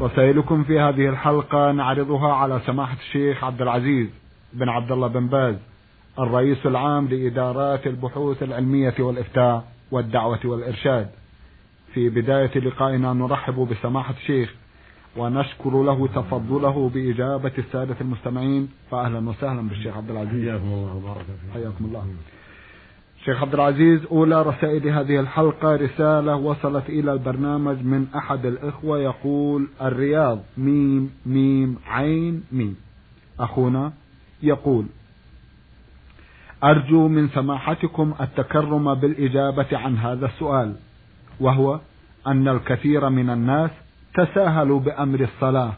رسائلكم في هذه الحلقة نعرضها على سماحة الشيخ عبد العزيز بن عبد الله بن باز الرئيس العام لإدارات البحوث العلمية والإفتاء والدعوة والإرشاد. في بداية لقائنا نرحب بسماحة الشيخ ونشكر له تفضله بإجابة السادة المستمعين فأهلا وسهلا بالشيخ عبد العزيز. حياكم الله وبارك فيكم حياكم الله. شيخ عبد العزيز أولى رسائل هذه الحلقة رسالة وصلت إلى البرنامج من أحد الإخوة يقول الرياض ميم ميم عين ميم. أخونا يقول أرجو من سماحتكم التكرم بالإجابة عن هذا السؤال وهو أن الكثير من الناس تساهلوا بأمر الصلاة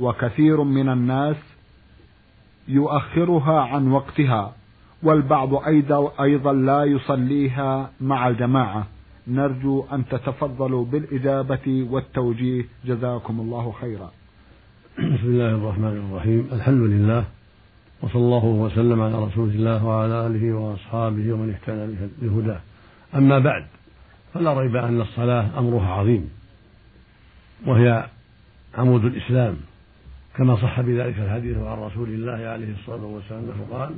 وكثير من الناس يؤخرها عن وقتها. والبعض أيضا, لا يصليها مع الجماعة. نرجو أن تتفضلوا بالإجابة والتوجيه. جزاكم الله خيرا. بسم الله الرحمن الرحيم. الحمد لله وصلى الله وسلم على رسول الله وعلى آله وأصحابه ومن اهتدى بهداه. أما بعد فلا ريب أن الصلاة أمرها عظيم وهي عمود الإسلام كما صح بذلك الحديث عن رسول الله عليه الصلاة والسلام قال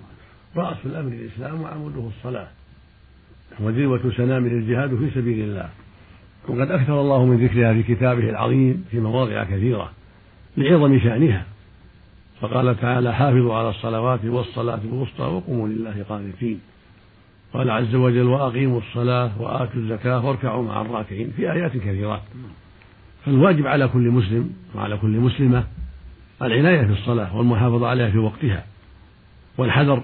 رأس الأمر الإسلام وعموده الصلاة. وذروة سنامه الجهاد في سبيل الله. وقد أكثر الله من ذكرها في كتابه العظيم في مواضع كثيرة لعظم شأنها. فقال تعالى حافظوا على الصلوات والصلاة الوسطى وقوموا لله قانتين قال عز وجل وأقيموا الصلاة وآتوا الزكاة واركعوا مع الراكعين في آيات كثيرات. فالواجب على كل مسلم وعلى كل مسلمة العناية في الصلاة والمحافظة عليها في وقتها. والحذر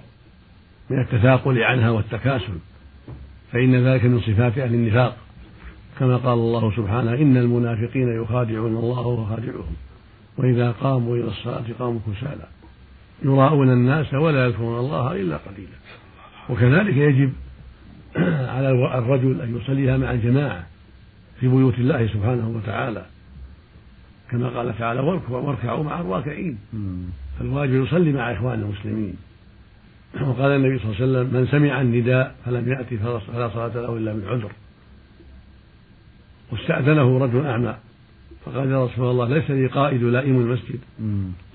من التثاقل عنها والتكاسل فإن ذلك من صفات أهل النفاق. كما قال الله سبحانه إن المنافقين يخادعون الله وهو خادعهم وإذا قاموا إلى الصلاة قاموا كسالى. يراءون الناس ولا يذكرون الله إلا قليلا. وكذلك يجب على الرجل أن يصليها مع الجماعة في بيوت الله سبحانه وتعالى. كما قال تعالى واركعوا مع الراكعين. فالواجب يصلي مع إخوان المسلمين. وقال النبي صلى الله عليه وسلم من سمع النداء فلم يأتي فلا صلاة له إلا من عذر واستأذنه رجل أعمى فقال يا رسول الله ليس لي قائد لائم المسجد.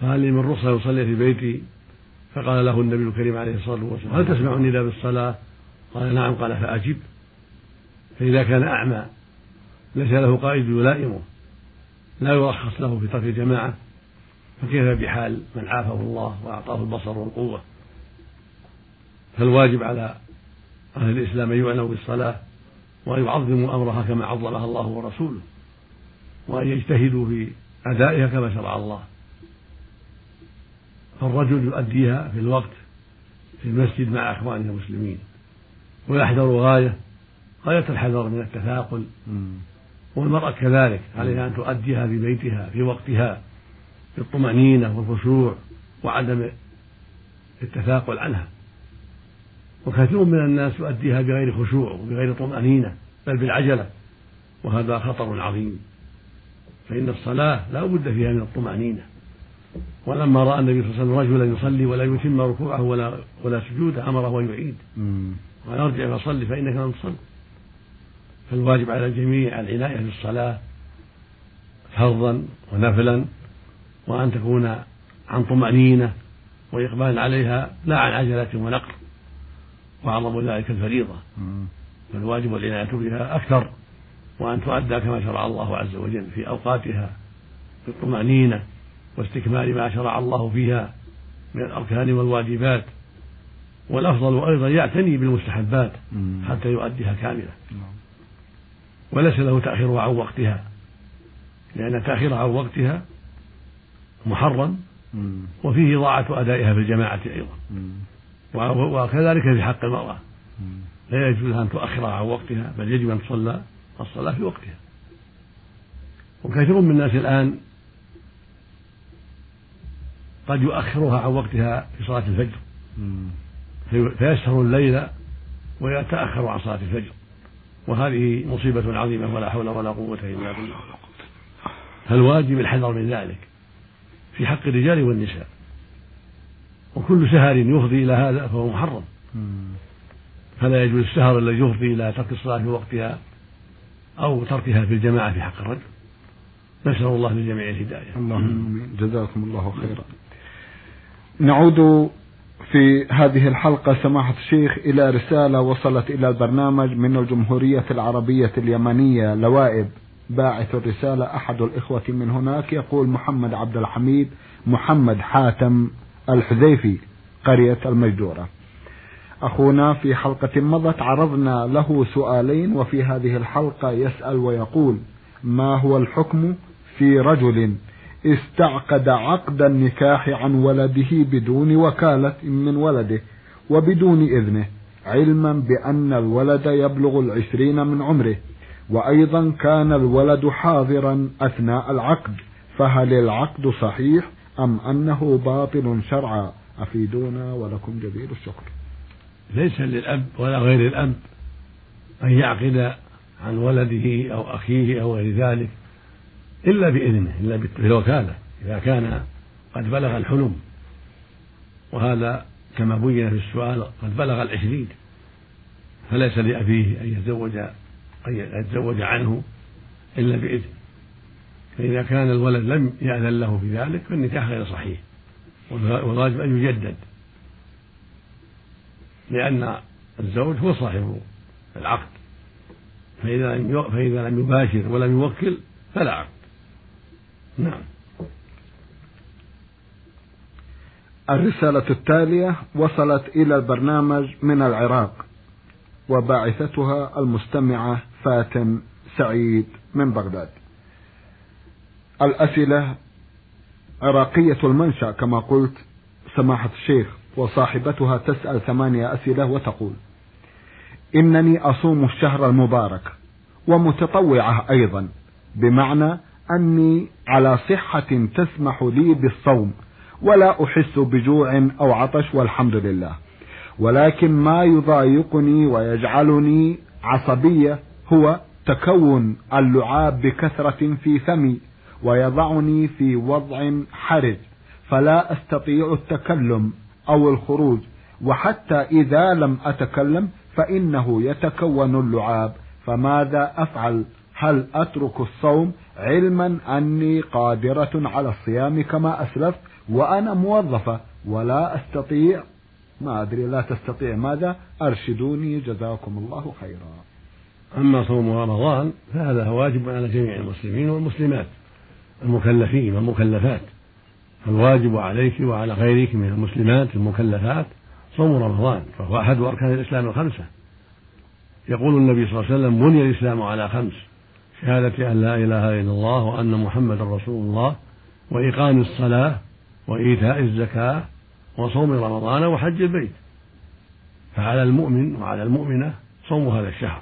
فهل لي من رخصة يصلي في بيتي؟ فقال له النبي الكريم عليه الصلاة والسلام هل تسمع النداء بالصلاة؟ قال نعم. قال فأجب. فإذا كان أعمى ليس له قائد يلائمه لا يرخص له في ترك الجماعة فكيف بحال من عافه الله وأعطاه البصر والقوة؟ فالواجب على أهل الإسلام أن يعنوا بالصلاة وأن يعظموا أمرها كما عظمها الله ورسوله وأن يجتهدوا في أدائها كما شرع الله. فالرجل يؤديها في الوقت في المسجد مع إخوانه المسلمين ويحذر غاية غاية الحذر من التثاقل. والمرأة كذلك عليها أن تؤديها في بيتها في وقتها بالطمأنينة والخشوع وعدم التثاقل عنها. وكثير من الناس يؤديها بغير خشوع وبغير طمأنينة بل بالعجلة وهذا خطر عظيم. فإن الصلاة لا بد فيها من الطمأنينة. ولما رأى النبي صلى الله عليه وسلم رجلا يصلي ولا يتم ركوعه ولا ولا سجوده أمره أن يعيد. وأن ارجع فصلي فإنك لم تصل. فالواجب على الجميع العناية بالصلاة فرضا ونفلا وأن تكون عن طمأنينة وإقبال عليها لا عن عجلة ونقر وأعظم ذلك الفريضة. فالواجب العناية بها أكثر. وأن تؤدى كما شرع الله عز وجل في أوقاتها بالطمأنينة واستكمال ما شرع الله فيها من الأركان والواجبات. والأفضل أيضا يعتني بالمستحبات حتى يؤديها كاملة. وليس له تأخيرها عن وقتها. لأن تأخيرها عن وقتها محرم. وفيه ضاعة أدائها في الجماعة أيضا. وكذلك في حق المرأة. لا يجوز لها أن تؤخرها عن وقتها بل يجب أن تصلى الصلاة في وقتها. وكثير من الناس الآن قد يؤخرها عن وقتها في صلاة الفجر. فيسهر الليل ويتأخر عن صلاة الفجر. وهذه مصيبة عظيمة ولا حول ولا قوة إلا بالله. فالواجب الحذر من ذلك في حق الرجال والنساء. وكل سهر يفضي إلى هذا فهو محرم. فلا يجوز السهر الذي يفضي إلى ترك الصلاة في وقتها أو تركها في الجماعة في حق الرجل. نسأل الله للجميع الهداية. اللهم آمين. جزاكم الله خيرا. نعود في هذه الحلقة سماحة الشيخ إلى رسالة وصلت إلى البرنامج من الجمهورية العربية اليمنية. لوائب باعث الرسالة أحد الإخوة من هناك يقول محمد عبد الحميد محمد حاتم. الحذيفي قرية المجدورة. أخونا في حلقة مضت عرضنا له سؤالين وفي هذه الحلقة يسأل ويقول ما هو الحكم في رجل استعقد عقد النكاح عن ولده بدون وكالة من ولده وبدون إذنه علما بأن الولد يبلغ العشرين من عمره؟ وأيضا كان الولد حاضرا أثناء العقد فهل العقد صحيح أم أنه باطل شرعا؟ أفيدونا ولكم جزيل الشكر. ليس للأب ولا غير الأب أن يعقد عن ولده أو أخيه أو غير ذلك إلا بإذنه إلا بالوكالة. إذا كان قد بلغ الحلم وهذا كما بين في السؤال قد بلغ العشرين فليس لأبيه أن يتزوج أن يتزوج عنه إلا بإذن فإذا كان الولد لم يأذن له في ذلك فالنكاح غير صحيح. والواجب أن يجدد. لأن الزوج هو صاحب العقد. فإذا لم فإذا لم يباشر ولم يوكل فلا عقد. نعم. الرسالة التالية وصلت إلى البرنامج من العراق. وباعثتها المستمعة فاتن سعيد من بغداد. الأسئلة عراقية المنشأ كما قلت سماحة الشيخ وصاحبتها تسأل ثمانية أسئلة وتقول: إنني أصوم الشهر المبارك ومتطوعة أيضا بمعنى أني على صحة تسمح لي بالصوم ولا أحس بجوع أو عطش والحمد لله. ولكن ما يضايقني ويجعلني عصبية هو تكون اللعاب بكثرة في فمي ويضعني في وضع حرج فلا أستطيع التكلم أو الخروج وحتى إذا لم أتكلم فإنه يتكون اللعاب. فماذا أفعل؟ هل أترك الصوم علما أني قادرة على الصيام كما أسلفت وأنا موظفة ولا أستطيع؟ ما أدري لا تستطيع. ماذا؟ أرشدوني جزاكم الله خيرا. أما صوم رمضان فهذا واجب على جميع المسلمين والمسلمات. المكلفين والمكلفات. الواجب عليك وعلى غيرك من المسلمات المكلفات صوم رمضان فهو أحد أركان الإسلام الخمسة. يقول النبي صلى الله عليه وسلم بني الإسلام على خمس شهادة أن لا إله إلا الله وأن محمدا رسول الله وإقام الصلاة وإيتاء الزكاة وصوم رمضان وحج البيت. فعلى المؤمن وعلى المؤمنة صوم هذا الشهر.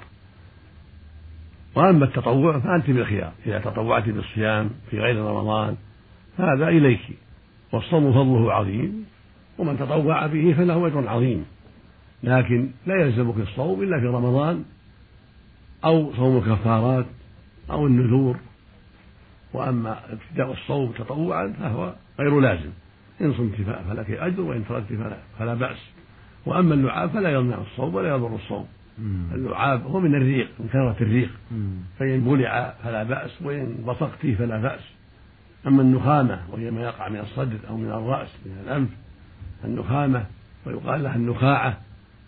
وأما التطوع فأنت بالخيار. إذا تطوعت بالصيام في غير رمضان فهذا إليك. والصوم فضله عظيم ومن تطوع به فله أجر عظيم. لكن لا يلزمك الصوم إلا في رمضان أو صوم الكفارات أو النذور. وأما ابتداء الصوم تطوعا فهو غير لازم. إن صمت فلك أجر وإن تركت فلا, فلا بأس. وأما اللعاب فلا يمنع الصوم ولا يضر الصوم. اللعاب هو من الريق من كثرة الريق. فإن بلع فلا بأس وإن بصقت فلا بأس. أما النخامة وهي ما يقع من الصدر أو من الرأس من الأنف النخامة ويقال لها النخاعة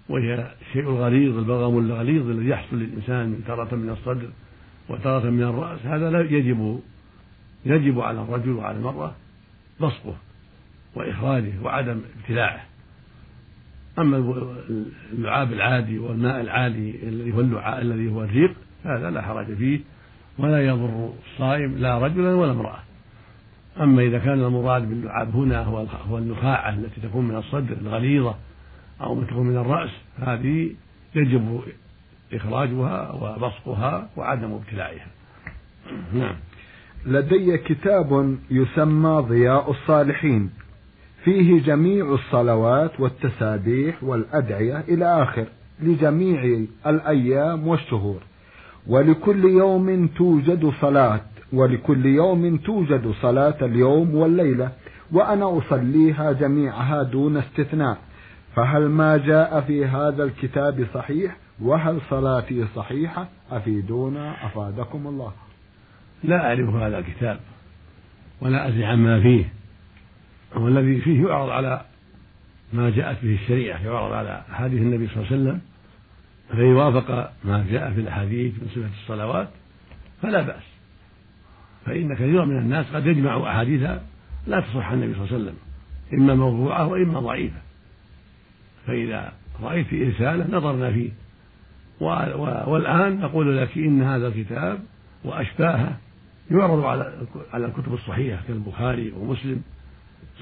وهي الشيء الغليظ البغم الغليظ الذي يحصل للإنسان تارة من الصدر وتارة من الرأس. هذا لا يجب يجب على الرجل وعلى المرأة بصقه وإخراجه وعدم ابتلاعه. أما اللعاب العادي والماء العادي الذي هو اللعاب الذي هو الريق هذا لا حرج فيه ولا يضر الصائم لا رجلا ولا امرأة. أما إذا كان المراد باللعاب هنا هو هو النخاعة التي تكون من الصدر الغليظة أو تكون من الرأس هذه يجب إخراجها وبصقها وعدم ابتلاعها نعم. لدي كتاب يسمى ضياء الصالحين. فيه جميع الصلوات والتسابيح والأدعية إلى آخر لجميع الأيام والشهور. ولكل يوم توجد صلاة ولكل يوم توجد صلاة اليوم والليلة وأنا أصليها جميعها دون استثناء. فهل ما جاء في هذا الكتاب صحيح؟ وهل صلاتي صحيحة؟ أفيدونا أفادكم الله. لا أعرف هذا الكتاب ولا أدري عما فيه. والذي فيه يعرض على ما جاءت به الشريعة يعرض على أحاديث النبي صلى الله عليه وسلم فإن وافق ما جاء في الأحاديث من صفة الصلوات فلا بأس. فإن كثيرا من الناس قد يجمع أحاديث لا تصح عن النبي صلى الله عليه وسلم إما موضوعة وإما ضعيفة. فإذا رأيت في رسالة نظرنا فيه. والآن نقول لك إن هذا الكتاب وأشباهه يعرض على على الكتب الصحيحة كالبخاري ومسلم.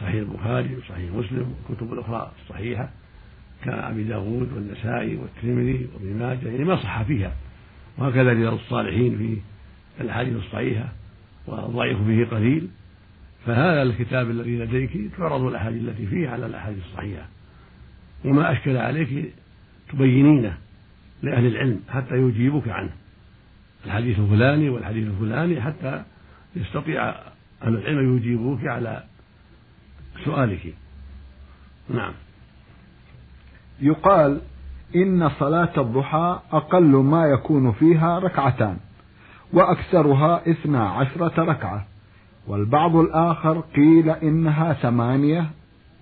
صحيح البخاري وصحيح مسلم والكتب الأخرى الصحيحة كأبي داود والنسائي والترمذي وابن ماجه يعني ما صح فيها. وهكذا رياض الصالحين في الأحاديث الصحيحة والضعيف فيه قليل. فهذا الكتاب الذي لديك تعرض الأحاديث التي فيه على الأحاديث الصحيحة. وما أشكل عليك تبينينه لأهل العلم حتى يجيبك عنه. الحديث الفلاني والحديث الفلاني حتى يستطيع أهل العلم يجيبوك على سؤالك نعم. يقال إن صلاة الضحى أقل ما يكون فيها ركعتان وأكثرها اثنا عشرة ركعة. والبعض الآخر قيل إنها ثمانية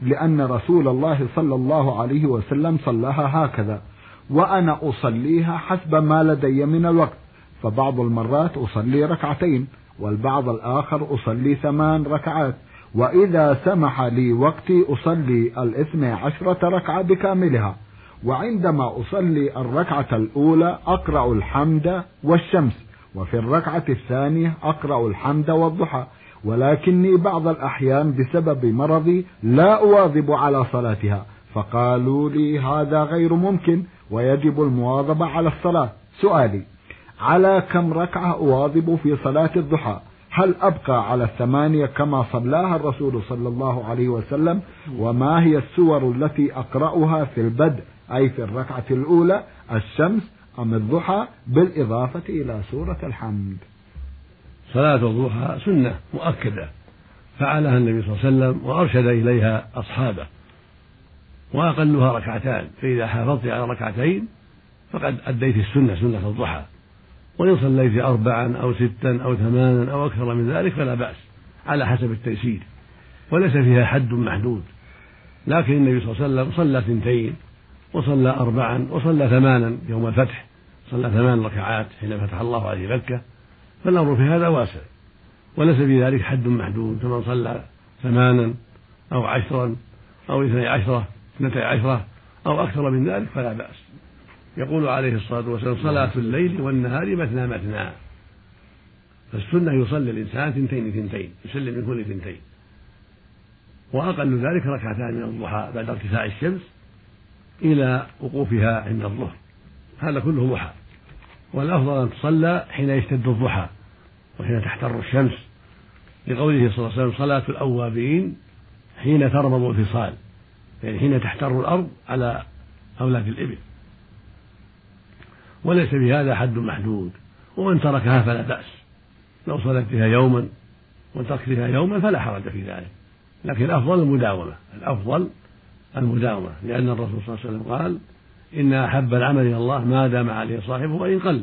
لأن رسول الله صلى الله عليه وسلم صلاها هكذا وأنا أصليها حسب ما لدي من الوقت. فبعض المرات أصلي ركعتين والبعض الآخر أصلي ثمان ركعات. وإذا سمح لي وقتي أصلي الاثنى عشرة ركعة بكاملها. وعندما أصلي الركعة الأولى أقرأ الحمد والشمس وفي الركعة الثانية أقرأ الحمد والضحى. ولكني بعض الأحيان بسبب مرضي لا أواظب على صلاتها فقالوا لي هذا غير ممكن ويجب المواظبة على الصلاة. سؤالي على كم ركعة أواظب في صلاة الضحى؟ هل أبقى على الثمانية كما صلاها الرسول صلى الله عليه وسلم؟ وما هي السور التي أقرأها في البدء أي في الركعة الأولى الشمس أم الضحى؟ بالإضافة إلى سورة الحمد. صلاة الضحى سنة مؤكدة. فعلها النبي صلى الله عليه وسلم وأرشد إليها أصحابه. وأقلها ركعتان فإذا حافظت على ركعتين فقد أديت السنة سنة الضحى. وإن صليت أربعا أو ستا أو ثمانا أو أكثر من ذلك فلا بأس على حسب التيسير. وليس فيها حد محدود. لكن النبي صلى الله عليه وسلم صلى اثنتين وصلى أربعا وصلى ثمانا يوم الفتح. صلى ثمان ركعات حين فتح الله عليه مكة. فالأمر في هذا واسع. وليس في ذلك حد محدود. فمن صلى ثمانا أو عشرا أو اثني عشرة اثنتي عشرة أو أكثر من ذلك فلا بأس. يقول عليه الصلاة والسلام صلاة الليل والنهار مثنى مثنى. فالسنة يصلي الإنسان ثنتين ثنتين يسلم من كل ثنتين. وأقل ذلك ركعتان من الضحى بعد ارتفاع الشمس إلى وقوفها عند الظهر. هذا كله ضحى. والأفضل أن تصلى حين يشتد الضحى وحين تحتر الشمس. لقوله صلى الله عليه وسلم صلاة الأوابين حين ترمض الفصال. يعني حين تحتر الأرض على أولاد الإبل. وليس في هذا حد محدود. ومن تركها فلا بأس. لو صلت بها يوما وتركت بها يوما فلا حرج في ذلك. لكن الأفضل المداومة الأفضل المداومة. لأن الرسول صلى الله عليه وسلم قال إن أحب العمل إلى الله ما دام عليه صاحبه وإن قل.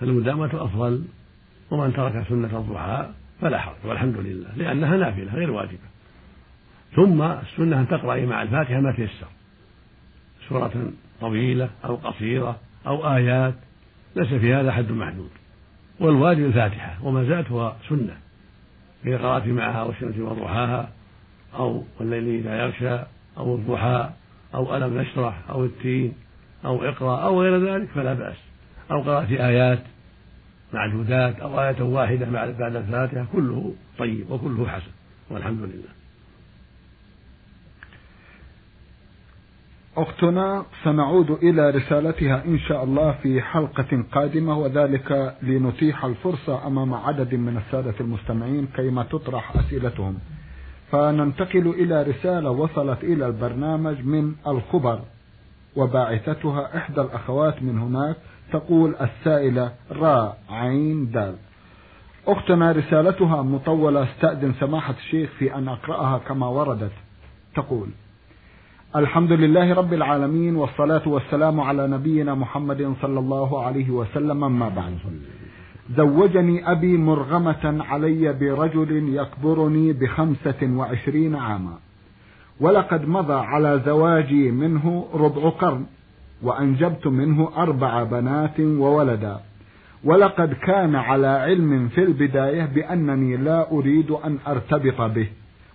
فالمداومة أفضل. ومن ترك سنة الضحى فلا حرج. والحمد لله. لأنها نافلة غير واجبة. ثم السنة أن تقرأي مع الفاتحة ما تيسر. سورة طويلة أو قصيرة. أو آيات ليس في هذا حد محدود. والواجب الفاتحة وما زالت هو سنة. إذا قرأت معها والشمس وضحاها أو والليل إذا يغشى أو الضحى أو ألم نشرح أو التين أو اقرأ أو غير ذلك فلا بأس. أو قرأت آيات معدودات أو آية واحدة بعد الفاتحة كله طيب وكله حسن والحمد لله. أختنا سنعود إلى رسالتها إن شاء الله في حلقة قادمة وذلك لنتيح الفرصة أمام عدد من السادة المستمعين كيما تطرح أسئلتهم. فننتقل إلى رسالة وصلت إلى البرنامج من الخبر وباعثتها إحدى الأخوات من هناك تقول السائلة را عين دال. أختنا رسالتها مطولة استأذن سماحة الشيخ في أن أقرأها كما وردت. تقول الحمد لله رب العالمين والصلاة والسلام على نبينا محمد صلى الله عليه وسلم ما بعد. زوجني أبي مرغمة علي برجل يكبرني بخمسة وعشرين عاما. ولقد مضى على زواجي منه ربع قرن وأنجبت منه أربع بنات وولدا. ولقد كان على علم في البداية بأنني لا أريد أن أرتبط به.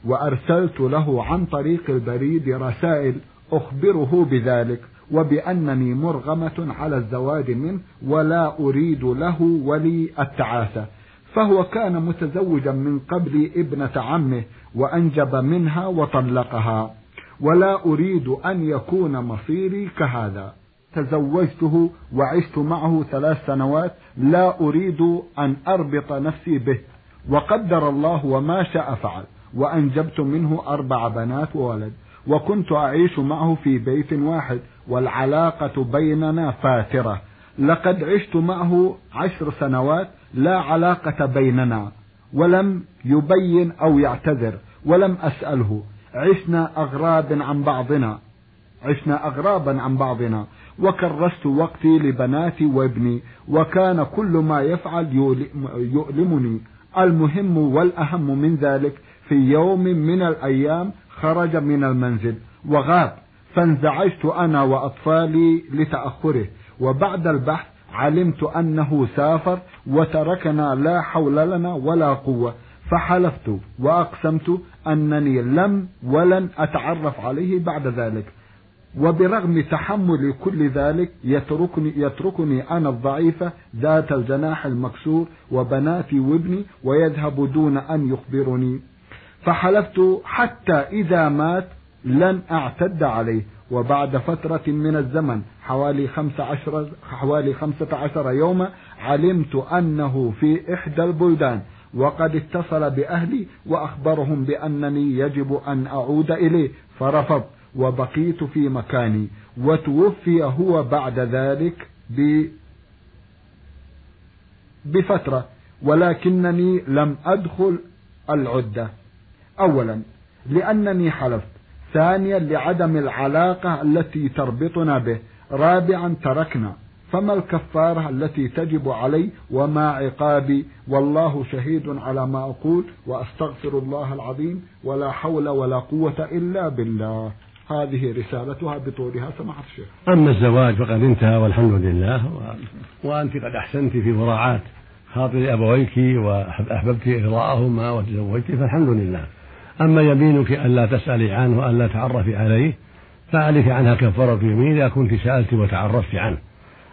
وأرسلت له عن طريق البريد رسائل أخبره بذلك وبأنني مرغمة على الزواج منه ولا أريد له ولي التعاسة. فهو كان متزوجا من قبل ابنة عمه وأنجب منها وطلقها ولا أريد أن يكون مصيري كهذا. تزوجته وعشت معه ثلاث سنوات لا أريد أن أربط نفسي به وقدر الله وما شاء فعل. وأنجبت منه أربع بنات وولد وكنت أعيش معه في بيت واحد والعلاقة بيننا فاترة. لقد عشت معه عشر سنوات لا علاقة بيننا ولم يبين أو يعتذر ولم أسأله. عشنا أغراب عن بعضنا عشنا أغرابا عن بعضنا. وكرست وقتي لبناتي وابني وكان كل ما يفعل يؤلمني. المهم والأهم من ذلك في يوم من الأيام خرج من المنزل وغاب فانزعجت أنا وأطفالي لتأخره وبعد البحث علمت أنه سافر وتركنا لا حول لنا ولا قوة فحلفت وأقسمت أنني لم ولن أتعرف عليه بعد ذلك وبرغم تحمل كل ذلك يتركني يتركني أنا الضعيفه ذات الجناح المكسور وبناتي وابني ويذهب دون أن يخبرني. فحلفت حتى إذا مات لن أعتد عليه. وبعد فترة من الزمن حوالي خمس عشر حوالي خمسة عشر يوما علمت أنه في إحدى البلدان. وقد اتصل بأهلي وأخبرهم بأنني يجب أن أعود إليه. فرفضت وبقيت في مكاني. وتوفي هو بعد ذلك ب بفترة. ولكنني لم أدخل العدة. أولا لأنني حلفت. ثانيا لعدم العلاقة التي تربطنا به. رابعا تركنا. فما الكفارة التي تجب علي وما عقابي؟ والله شهيد على ما أقول وأستغفر الله العظيم ولا حول ولا قوة إلا بالله. هذه رسالتها بطولها. سماحة الشيخ. أما الزواج فقد انتهى والحمد لله. و... وأنت قد أحسنت في مراعاة خاطر أبويك وأحببت إرضاءهما وتزوجت فالحمد لله. أما يمينك ألا تسألي عنه وألا تعرفي عليه فعليك عنها كفارة يمين إذا كنت سألت وتعرفت عنه.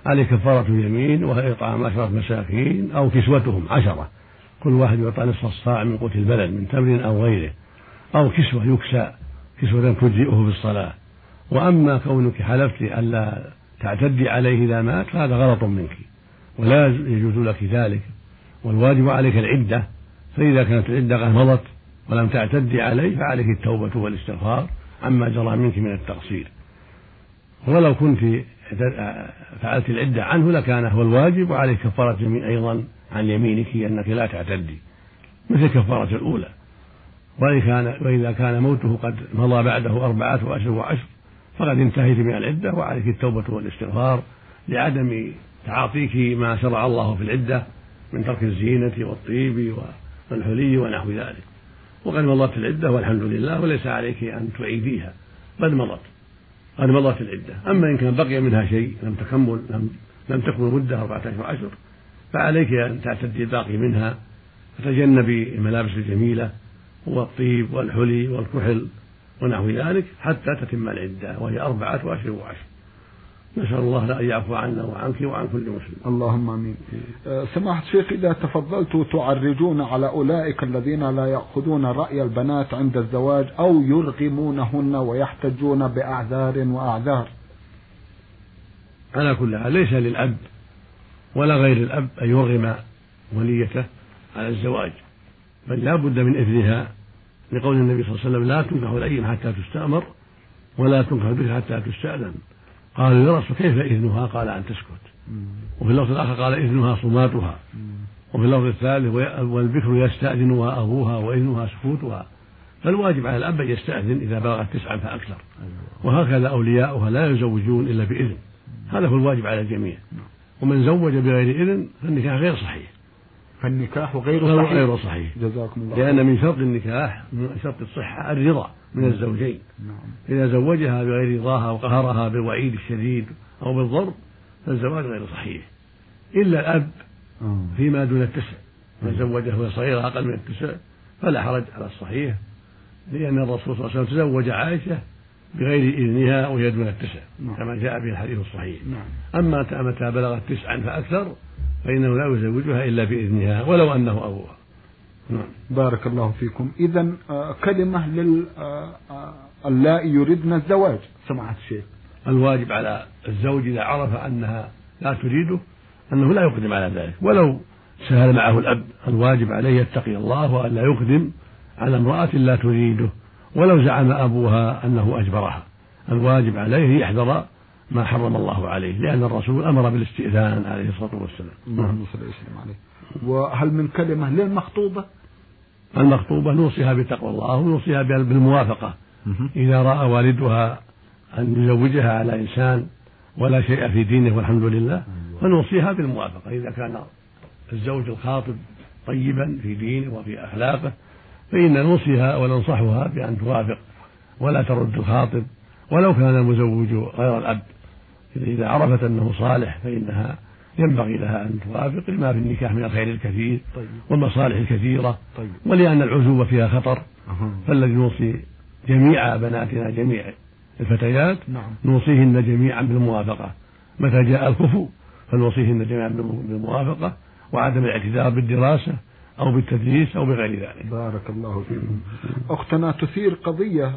عليك كفارة يمين وهي إطعام عشرة مساكين أو كسوتهم عشرة. كل واحد يعطى نصف الصاع من قوت البلد من تمر أو غيره. أو كسوة يكسى كسوة تجزئه في الصلاة. وأما كونك حلفت ألا تعتدي عليه إذا مات فهذا غلط منك. ولا يجوز لك ذلك. والواجب عليك العدة فإذا كانت العدة قد مضت ولم تعتدي عليه فعليك التوبة والاستغفار عما جرى منك من التقصير. ولو كنت فعلت العدة عنه لكان هو الواجب وعليك كفارة يمين أيضا عن يمينك أنك لا تعتدي. مثل كفارة الأولى. وإن كان وإذا كان موته قد مضى بعده أربعة وأشهر وعشر فقد انتهيت من العدة وعليك التوبة والاستغفار لعدم تعاطيك ما شرع الله في العدة من ترك الزينة والطيب والحلي ونحو ذلك. وقد مضت العدة والحمد لله وليس عليك أن تعيديها. بل مضت. قد مضت العدة. أما إن كان بقي منها شيء لم تكمل لم لم تكمل مدة أربعة أشهر وعشر فعليك أن تعتدي الباقي منها فتجنبي الملابس الجميلة والطيب والحلي والكحل ونحو ذلك حتى تتم العدة وهي أربعة وعشر وعشر نسأل الله أن يعفو عنا وعنك وعن كل مسلم اللهم آمين. أه، سماحة الشيخ إذا تفضلت تعرجون على أولئك الذين لا يأخذون رأي البنات عند الزواج أو يرغمونهن ويحتجون بأعذار وأعذار. على كل حال ليس للأب ولا غير الأب أن يرغم وليته على الزواج بل لا بد من إذنها لقول النبي صلى الله عليه وسلم لا تنكح الأيم حتى تستأمر ولا تنكح البكر حتى تستأذن قالوا يا رسول كيف إذنها؟ قال أن تسكت. وفي اللفظ الآخر قال إذنها صماتها. وفي اللفظ الثالث والبكر يستأذنها أبوها وإذنها سكوتها. فالواجب على الأب أن يستأذن إذا بلغت تسعا فأكثر. وهكذا أولياؤها لا يزوجون إلا بإذن. هذا هو الواجب على الجميع. ومن زوج بغير إذن فالنكاح غير صحيح. فالنكاح غير صحيح غير صحيح جزاكم الله لأن من شرط النكاح من شرط الصحة الرضا من نعم. الزوجين نعم. إذا زوجها بغير رضاها وقهرها بالوعيد الشديد أو بالضرب فالزواج غير صحيح إلا الأب آه. فيما دون التسع من زوجه وهي صغيرة أقل من التسع فلا حرج على الصحيح لأن الرسول صلى الله عليه وسلم تزوج عائشة بغير إذنها وهي دون التسع نعم. كما جاء به الحديث الصحيح نعم. أما متى بلغت تسعا فأكثر فإنه لا يزوجها إلا بإذنها ولو أنه أبوها نعم. بارك الله فيكم. إذا آه، كلمة للآء يردن الزواج. سمعت الشيخ الواجب على الزوج إذا عرف أنها لا تريده أنه لا يقدم على ذلك. ولو سهل معه الأب الواجب عليه يتقي الله وأن لا يقدم على امرأة لا تريده ولو زعم أبوها أنه أجبرها. الواجب عليه يحذر ما حرم الله عليه لأن الرسول أمر بالاستئذان عليه الصلاة والسلام. اللهم صل وسلم عليه. وهل من كلمة للمخطوبة؟ المخطوبة نوصيها بتقوى الله ونوصيها بالموافقة. إذا رأى والدها أن يزوجها على إنسان ولا شيء في دينه والحمد لله أيوة. فنوصيها بالموافقة. إذا كان الزوج الخاطب طيبا في دينه وفي أخلاقه فإن نوصيها وننصحها بأن توافق ولا ترد الخاطب. ولو كان المزوج غير الأب. إذا عرفت أنه صالح فإنها ينبغي لها أن توافق لما في النكاح من الخير الكثير طيب. والمصالح الكثيرة طيب. ولأن العزوبة فيها خطر أه. فالذي نوصي جميع بناتنا جميع الفتيات نعم. نوصيهن جميعا بالموافقة متى جاء الكفو فنوصيهن جميعا بالموافقة وعدم الاعتذار بالدراسة أو بالتدريس أو بغير ذلك. بارك الله فيكم. أختنا تثير قضية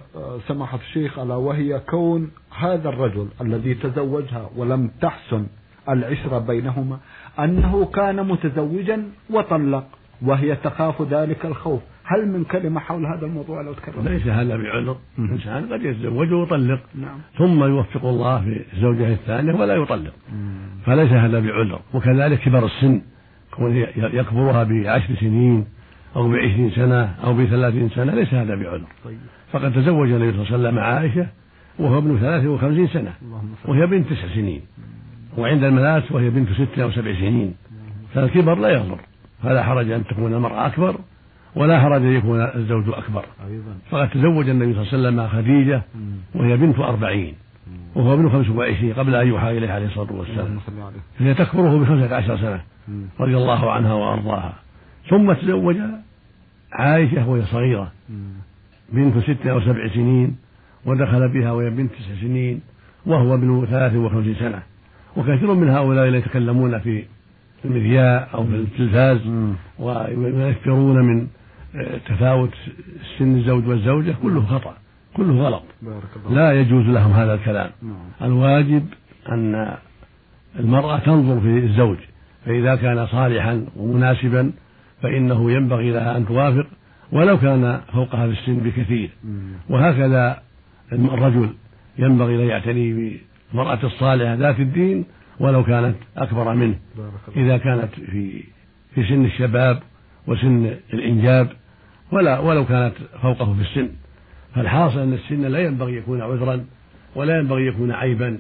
سماحة الشيخ ألا وهي كون هذا الرجل الذي تزوجها ولم تحسن العشرة بينهما أنه كان متزوجا وطلق وهي تخاف ذلك الخوف. هل من كلمة حول هذا الموضوع لو تكرر ليس هذا بعذر. الإنسان قد يتزوج ويطلق نعم. ثم يوفق الله في الزوجة الثانية ولا يطلق. مم. فليس هذا بعذر. وكذلك كبر السن. يكبرها بعشر سنين أو بعشرين سنة أو بثلاثين سنة ليس هذا بعذر. طيب. فقد تزوج النبي صلى الله عليه وسلم عائشة وهو ابن ثلاث وخمسين سنة. وهي بنت تسع سنين. وعند الملاس وهي بنت ست أو سبع سنين. فالكبر لا يضر. فلا حرج أن تكون المرأة أكبر ولا حرج أن يكون الزوج أكبر. فقد تزوج النبي صلى الله عليه وسلم خديجة وهي بنت أربعين. وهو ابن خمس وعشرين قبل أن يوحى إليه عليه الصلاة والسلام. فهي تكبره بخمسة عشر سنة. رضي الله عنها وأرضاها. ثم تزوج عائشة وهي صغيرة. بنت ست أو سبع سنين ودخل بها وهي بنت تسع سنين وهو ابن ثلاث وخمسين سنة. وكثير من هؤلاء لا يتكلمون في المذياع أو في التلفاز ويذكرون من آه، تفاوت سن الزوج والزوجة. كله خطأ كله غلط. لا يجوز لهم هذا الكلام. نعم. الواجب أن المرأة تنظر في الزوج. فإذا كان صالحا ومناسبا فإنه ينبغي لها أن توافق ولو كان فوقها في السن بكثير. وهكذا الرجل ينبغي أن يعتني بالمرأة الصالحة ذات الدين ولو كانت أكبر منه. إذا كانت في في سن الشباب وسن الإنجاب ولا ولو كانت فوقه في السن. فالحاصل أن السن لا ينبغي يكون عذرا ولا ينبغي يكون عيبا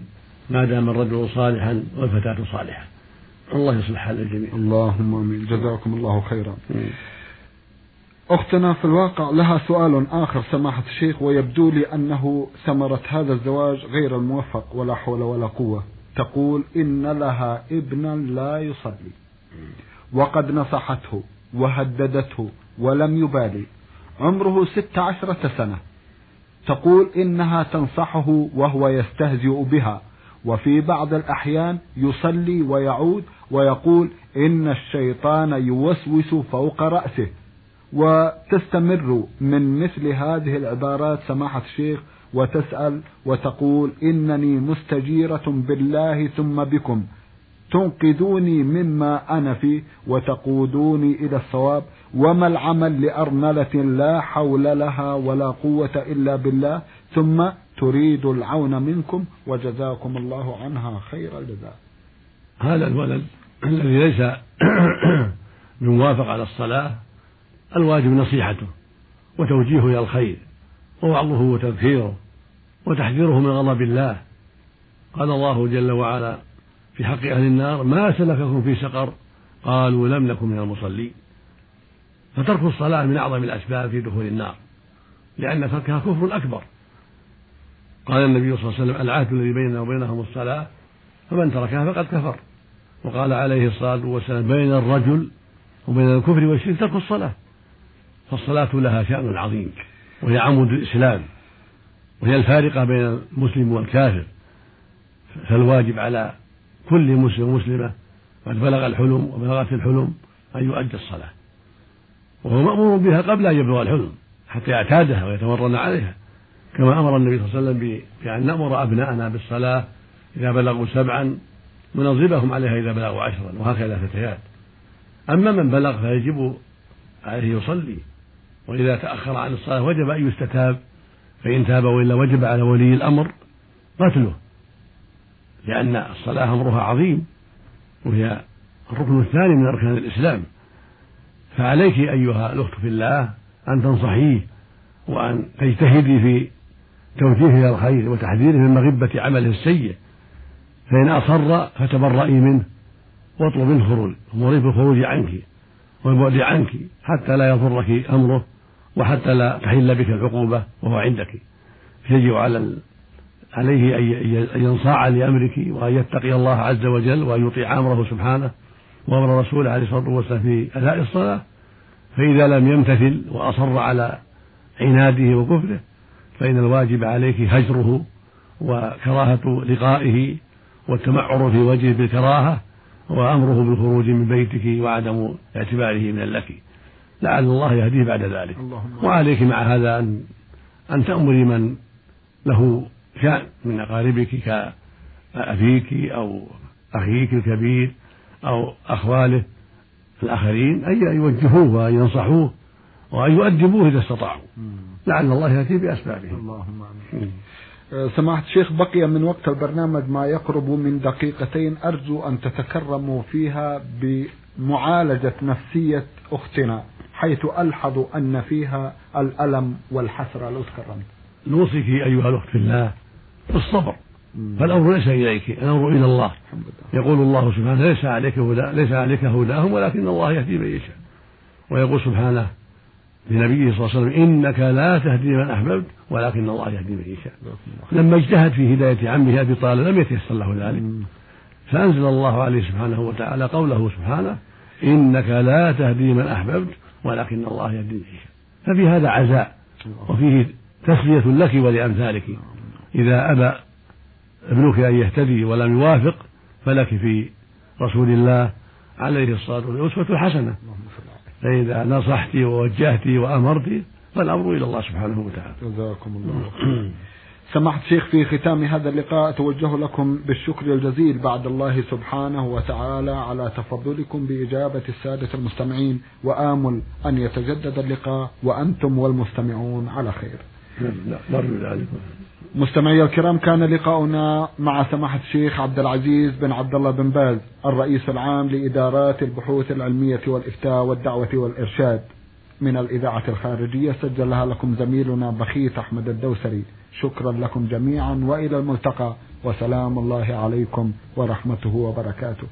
ما دام الرجل صالحا والفتاة صالحة. الله يصلح حال الجميع. اللهم آمين. جزاكم الله خيرا. أختنا في الواقع لها سؤال آخر سماحة الشيخ ويبدو لي أنه ثمرة هذا الزواج غير الموفق ولا حول ولا قوة. تقول إن لها ابنا لا يصلي. وقد نصحته وهددته ولم يبالي. عمره ست عشرة سنة. تقول إنها تنصحه وهو يستهزئ بها. وفي بعض الأحيان يصلي ويعود ويقول إن الشيطان يوسوس فوق رأسه. وتستمر من مثل هذه العبارات سماحة الشيخ وتسأل وتقول إنني مستجيرة بالله ثم بكم. تنقذوني مما أنا فيه وتقودوني إلى الصواب. وما العمل لأرملة لا حول لها ولا قوة إلا بالله. ثم تريد العون منكم وجزاكم الله عنها خير الجزاء. هذا الولد الذي ليس بموافق على الصلاة الواجب نصيحته وتوجيهه إلى الخير ووعظه وتذكيره وتحذيره من غضب الله. قال الله جل وعلا في حق أهل النار ما سلككم في سقر؟ قالوا لم نكن من المصلين. فترك الصلاة من أعظم الأسباب في دخول النار لأن تركها كفر أكبر. قال النبي صلى الله عليه وسلم العهد الذي بيننا وبينهم الصلاة فمن تركها فقد كفر. وقال عليه الصلاة والسلام بين الرجل وبين الكفر والشرك ترك الصلاة. فالصلاة لها شأن عظيم وهي عمود الإسلام وهي الفارقة بين المسلم والكافر. فالواجب على كل مسلم ومسلمة قد بلغ الحلم وبلغت الحلم أن يؤدي الصلاة. وهو مأمور بها قبل أن يبلغ الحلم حتى يعتادها ويتمرن عليها. كما أمر النبي صلى الله عليه وسلم بأن نأمر أبناءنا بالصلاة إذا بلغوا سبعا ونضربهم عليها إذا بلغوا عشرا وهكذا فتيات أما من بلغ فيجب عليه يصلي وإذا تأخر عن الصلاة وجب أن يستتاب فإن تاب وإلا وجب على ولي الأمر قتله لأن الصلاة أمرها عظيم وهي الركن الثاني من أركان الإسلام. فعليك أيها الأخت في الله أن تنصحيه وأن تجتهدي في توجيهه إلى الخير وتحذيره من مغبة عمله السيء فإن أصر فتبرئي منه واطلب الخروج ومري بالخروج عنك والبعد عنك حتى لا يضرك أمره وحتى لا تحل بك العقوبة وهو عندك. يجب على عليه أن ينصاع لأمرك وأن يتقي الله عز وجل وأن يطيع أمره سبحانه وأمر رسوله عليه الصلاة والسلام في أداء الصلاة فإذا لم يمتثل وأصر على عناده وكفره فإن الواجب عليك هجره وكراهة لقائه والتمعر في وجهه بالكراهة وأمره بالخروج من بيتك وعدم اعتباره من لك لعل الله يهديه بعد ذلك. وعليك مع هذا أن أن تأمري من له شأن من أقاربك كأبيك أو أخيك الكبير أو أخواله الآخرين أن يوجهوه وأن ينصحوه وأن يؤدبوه إذا استطاعوا. لعل الله يأتي بأسبابه اللهم آمين. أه، سماحة الشيخ بقي من وقت البرنامج ما يقرب من دقيقتين. أرجو أن تتكرموا فيها بمعالجة نفسية أختنا حيث ألحظ أن فيها الألم والحسرة. لو تكرمت. نوصيك أيها الأخت في الله بالصبر. فالأمر ليس إليك الأمر إلى الله. يقول الله سبحانه ليس عليك هدى ليس عليك هداهم ولكن الله يهدي من يشاء. ويقول سبحانه لنبيه صلى الله عليه وسلم إنك لا تهدي من أحببت ولكن الله يهدي من يشاء. لما اجتهد في هداية عمه أبي طالب لم يتيسر له ذلك. فأنزل الله عليه سبحانه وتعالى قوله سبحانه إنك لا تهدي من أحببت ولكن الله يهدي من يشاء. ففي هذا عزاء وفيه تسلية لك ولأمثالك. إذا أبى ابنك أن يهتدي ولم يوافق فلك في رسول الله عليه الصلاة والسلام أسوة حسنة. فإذا نصحت ووجهت وأمرت فالأمر إلى الله سبحانه وتعالى. جزاكم الله سمحت شيخ في ختام هذا اللقاء أتوجه لكم بالشكر الجزيل بعد الله سبحانه وتعالى على تفضلكم بإجابة السادة المستمعين وآمل أن يتجدد اللقاء وأنتم والمستمعون على خير. نرجو ذلك مستمعي الكرام كان لقاؤنا مع سماحة الشيخ عبد العزيز بن عبد الله بن باز الرئيس العام لإدارات البحوث العلمية والإفتاء والدعوة والإرشاد. من الإذاعة الخارجية سجلها لكم زميلنا بخيت أحمد الدوسري. شكرا لكم جميعا وإلى الملتقى. وسلام الله عليكم ورحمته وبركاته.